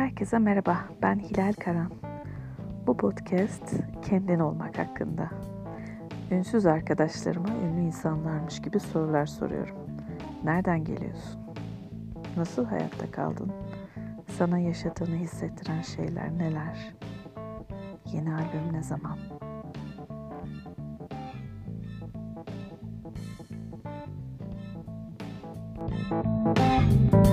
Herkese merhaba, ben Hilal Karan. Bu podcast kendin olmak hakkında. Ünsüz arkadaşlarıma ünlü insanlarmış gibi sorular soruyorum. Nereden geliyorsun? Nasıl hayatta kaldın? Sana yaşadığını hissettiren şeyler neler? Yeni albüm ne zaman? Müzik